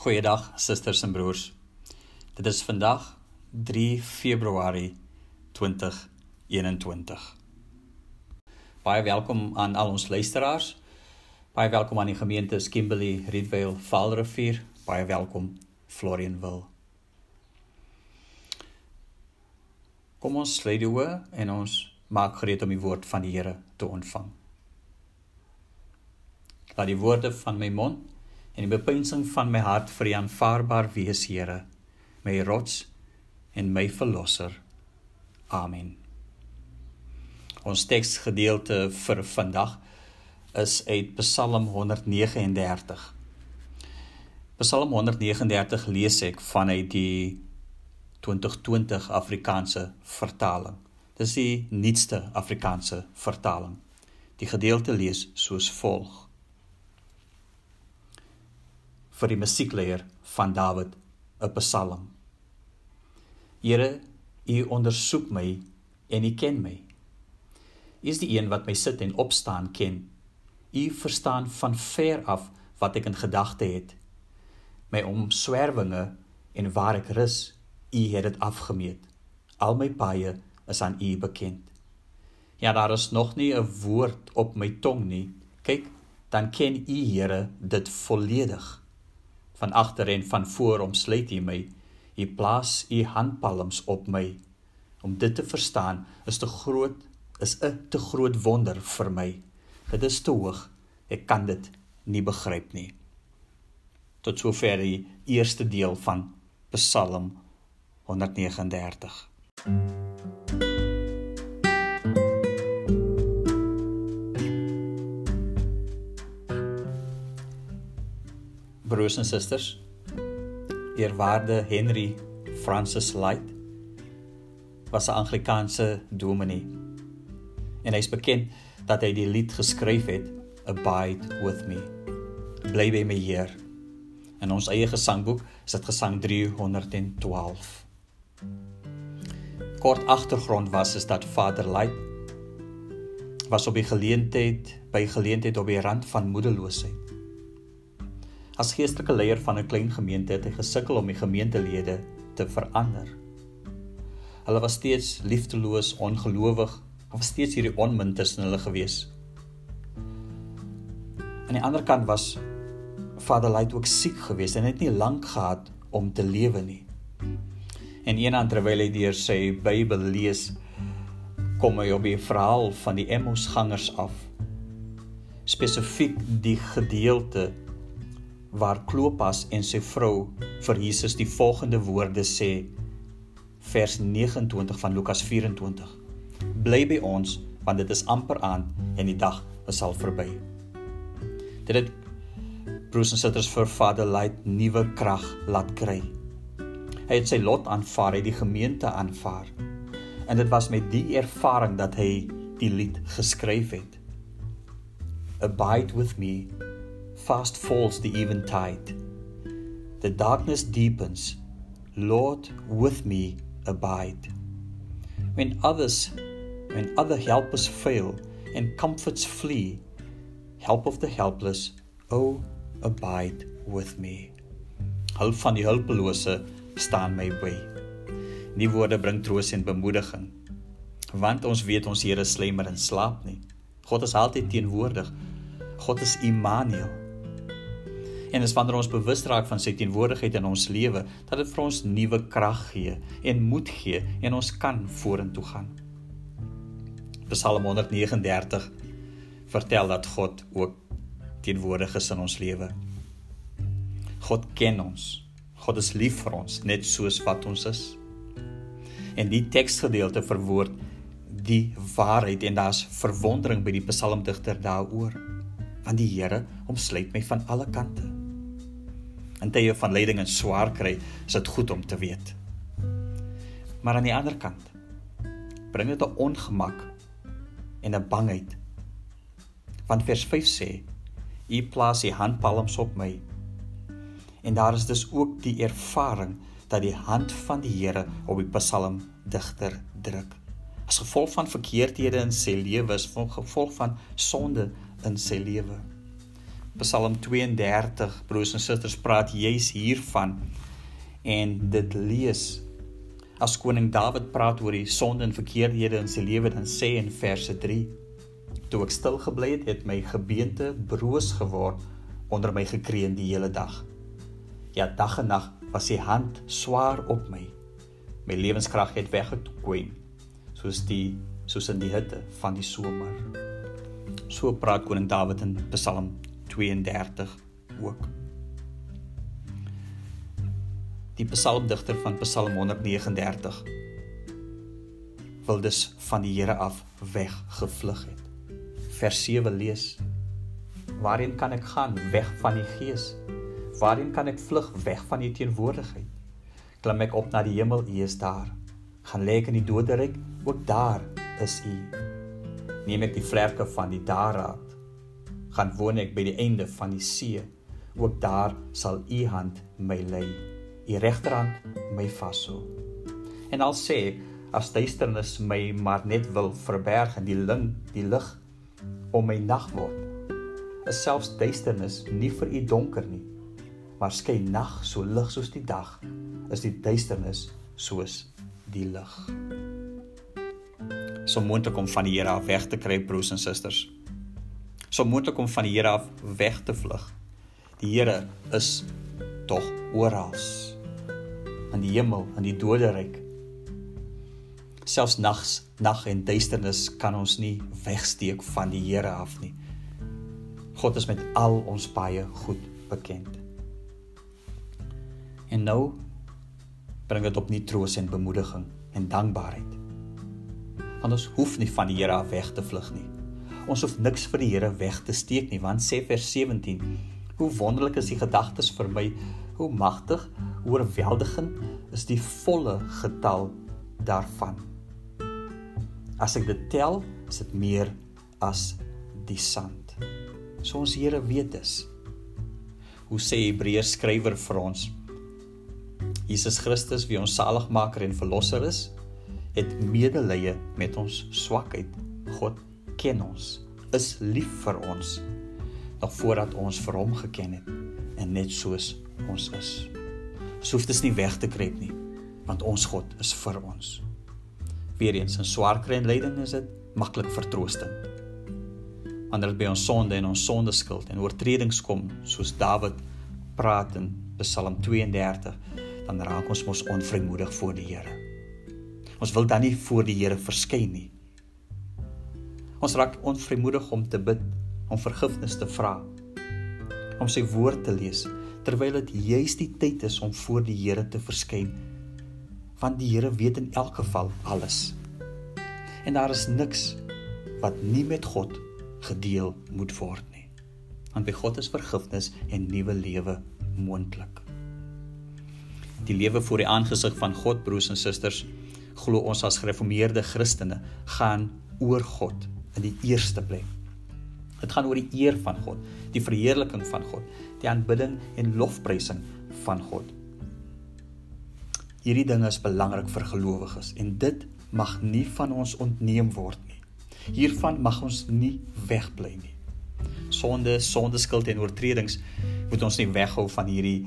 Goeiedag susters en broers. Dit is vandag 3 Februarie 2021. Baie welkom aan al ons luisteraars. Baie welkom aan die gemeentes Kimberley, Riedvale, Vaalrivier. Baie welkom Florianville. Kom ons sluit die oë en ons maak gereed om die woord van die Here te ontvang. Laat die woorde van my mond en die bepeinsing van my hart vir U aanvaarbaar wees, Here, my rots en my verlosser. Amen. Ons teksgedeelte vir vandag is uit Psalm 139. Psalm 139 lees ek vanuit die 2020 Afrikaanse vertaling. Dis die nuutste Afrikaanse vertaling. Die gedeelte lees soos volg: vir die musiekleier van Dawid 'n psalm. Here, U ondersoek my en U ken my. U is die een wat my sit en opstaan ken. U verstaan van ver af wat ek in gedagte het. My omswervinge en waar ek rus, U het dit afgemeet. Al my paaie is aan U bekend. Ja, daar is nog nie 'n woord op my tong nie. Kyk, dan ken U, Here, dit volledig van agter en van voor omsluit U my. U plaas U handpalms op my. Om dit te verstaan is te groot is 'n te groot wonder vir my. Dit is te hoog. Ek kan dit nie begryp nie. Tot sover die eerste deel van Psalm 139. Broers en susters. Eerwaarde Henry Francis Light was 'n Anglikaanse dominee. En hy's bekend dat hy die lied geskryf het Abide with me. Bly by my Heer. In ons eie gesangboek is dit gesang 312. Kort agtergrond was is dat Vader Light was op die geleentheid by geleentheid op die rand van moedeloosheid. As geestelike leier van 'n klein gemeente het hy gesukkel om die gemeentelede te verander. Hulle was steeds liefdeloos, ongelowig, of steeds hierdie onmin tussen hulle gewees. Aan die ander kant was Vader Light ook siek geweest en het nie lank gehad om te lewe nie. En eendag terwyl hy deur sy Bybel lees, kom hy op die verhaal van die Emmausgangers af. Spesifiek die gedeelte waar Klopas en sy vrou vir Jesus die volgende woorde sê vers 29 van Lukas 24 Bly by ons want dit is amper aand en die dag is al verby. Dit het broers en susters vir Vader Light nuwe krag laat kry. Hy het sy lot aanvaar, hy die gemeente aanvaar. En dit was met die ervaring dat hy die lied geskryf het. Abide with me fast falls the eventide. The darkness deepens. Lord, with me abide. When others, when other helpers fail and comforts flee, help of the helpless, oh, abide with me. Hulp van die hulpelose staan my by. Nie woorde bring troos en bemoediging. Want ons weet ons Here slemmer en slaap nie. God is altyd teenwoordig. God is Immanuel. En dis wanneer ons bewus raak van sy teenwoordigheid in ons lewe dat dit vir ons nuwe krag gee en moed gee en ons kan vorentoe gaan. Psalm 139 vertel dat God ook teenwoordig is in ons lewe. God ken ons. God is lief vir ons net soos wat ons is. En die teksgedeelte verwoord die waarheid en daar's verwondering by die psalmdigter daaroor want die Here omsluit my van alle kante. In tye van lyding en swaar kry, is dit goed om te weet. Maar aan die ander kant bring dit 'n ongemak en 'n bangheid. Want vers 5 sê: "U plaas u handpalms op my." En daar is dus ook die ervaring dat die hand van die Here op die Psalm digter druk. As gevolg van verkeerdhede in sy lewe, as gevolg van sonde in sy lewe. Psalm 32 broers en susters praat juis hiervan. En dit lees as koning Dawid praat oor die sonde en verkeerdhede in sy lewe dan sê in verse 3 toe ek stil gebly het het my gebeente broos geword onder my gekreun die hele dag. Ja dag en nag was sy hand swaar op my. My lewenskrag het weggekwyn soos die soos in die hitte van die somer. So praat koning Dawid in Psalm 32 ook. Die psalmdigter van Psalm 139 wil dus van die Here af weggevlug het. Vers 7 lees: Waarheen kan ek gaan weg van die Gees? Waarheen kan ek vlug weg van u teenwoordigheid? Klim ek op na die hemel, u is daar. Gaan lê ek in die doderyk, ook daar is u. Neem ek die vlerke van die daarraad, gaan woon ek by die einde van die see, ook daar sal u hand my lei, u regterhand my vashou. En al sê ek as duisternis my maar net wil verberg in die ling, die lig om my nag word, is selfs duisternis nie vir u donker nie, maar skyn nag so lig soos die dag, is die duisternis soos die lig so moontlik om van die Here af weg te kry broers en susters. So moontlik om van die Here af weg te vlug. Die Here is tog oral. In die hemel, in die doderyk. Selfs nags, nag en duisternis kan ons nie wegsteek van die Here af nie. God is met al ons baie goed bekend. En nou bring dit op nie troos en bemoediging en dankbaarheid ons hoef nie van die Here af weg te vlug nie. Ons hoef niks vir die Here weg te steek nie, want sê vers 17: Hoe wonderlik is die gedagtes vir my, hoe magtig, hoe oorweldigend is die volle getal daarvan. As ek dit tel, is dit meer as die sand. So ons Here weet dit. Hoe sê Hebreërs skrywer vir ons? Jesus Christus wie ons saligmaker en verlosser is, het medelee met ons swakheid. God ken ons, is lief vir ons nog voordat ons vir hom geken het en net soos ons is. Ons hoef dit nie weg te kry nie, want ons God is vir ons. Weereens in swaar kry en lyding is dit maklik vertroostend. Wanneer dit by ons sonde en ons sonde skuld en oortredings kom, soos Dawid praat in Psalm 32, dan raak ons mos onvrymoedig voor die Here. Ons wil dan nie voor die Here verskyn nie. Ons raak onvrymoedig om te bid, om vergifnis te vra, om sy woord te lees, terwyl dit juis die tyd is om voor die Here te verskyn. Want die Here weet in elk geval alles. En daar is niks wat nie met God gedeel moet word nie. Want by God is vergifnis en nuwe lewe moontlik. Die lewe voor die aangesig van God, broers en susters, glo ons as gereformeerde Christene gaan oor God in die eerste plek. Dit gaan oor die eer van God, die verheerliking van God, die aanbidding en lofprysing van God. Hierdie dinge is belangrik vir gelowiges en dit mag nie van ons ontneem word nie. Hiervan mag ons nie wegbly nie. Sonde, sondeskuld en oortredings moet ons nie weghou van hierdie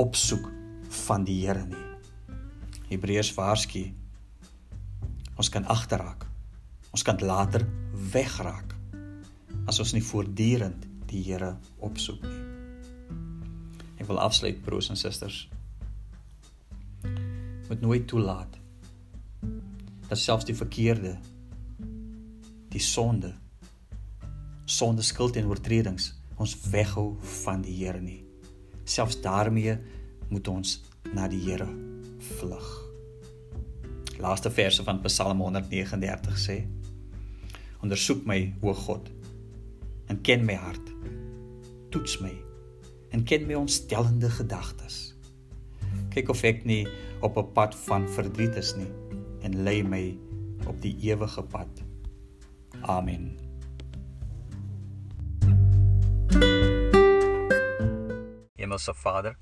opsoek van die Here nie. Hebreërs waarsku Ons kan agterraak. Ons kan later wegraak as ons nie voortdurend die Here opsoek nie. Ek wil afsluit broers en susters. Moet nooit toelaat dat selfs die verkeerde die sonde sonde skuld en oortredings ons weghou van die Here nie. Selfs daarmee moet ons na die Here vlug laaste verse van Psalm 139 sê: Ondersoek my, o God, en ken my hart. Toets my en ken my ontstellende gedagtes. Kyk of ek nie op 'n pad van verdriet is nie en lei my op die ewige pad. Amen. Hemelse Vader,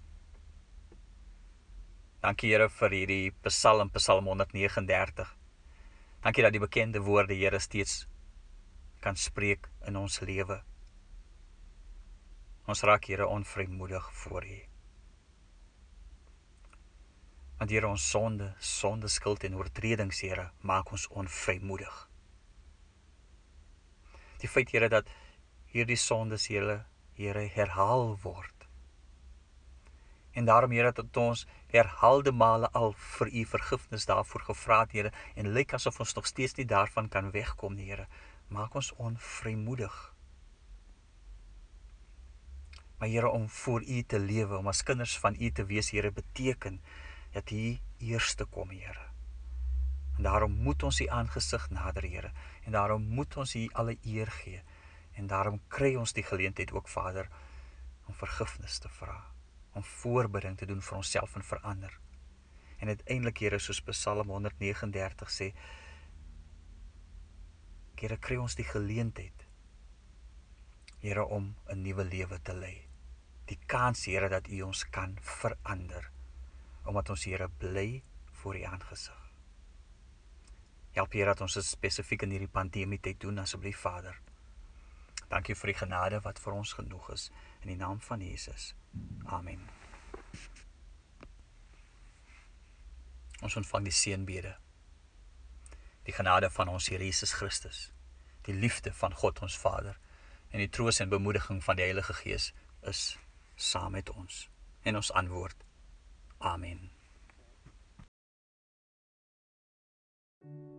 Dankie Here vir hierdie Psalm, Psalm 139. Dankie dat die bekende woorde Here steeds kan spreek in ons lewe. Ons raak Here onvrymoedig voor U. Want Here ons sonde, sonde skuld en oortredings Here maak ons onvrymoedig. Die feit Here dat hierdie sondes Here Here herhaal word En daarom Here dat ons herhaalde male al vir u vergifnis daarvoor gevra het Here en lyk asof ons nog steeds nie daarvan kan wegkom nie Here. Maak ons onvrymoedig. Maar Here om voor u te lewe, om as kinders van u te wees Here beteken dat u eerste kom Here. En daarom moet ons u aangesig nader Here en daarom moet ons u alle eer gee. En daarom kry ons die geleentheid ook Vader om vergifnis te vra om voorbereiding te doen vir onsself en vir ander. En uiteindelik Here soos Psalm 139 sê, Here kry ons die geleentheid Here om 'n nuwe lewe te lei. Die kans Here dat U ons kan verander omdat ons Here bly voor U aangesig. Help Here dat ons dit spesifiek in hierdie pandemie tyd doen asseblief Vader. Dankie vir die genade wat vir ons genoeg is in die naam van Jesus. Amen. Ons ontvang die seënbede. Die genade van ons Here Jesus Christus, die liefde van God ons Vader en die troos en bemoediging van die Heilige Gees is saam met ons. En ons antwoord: Amen. thank you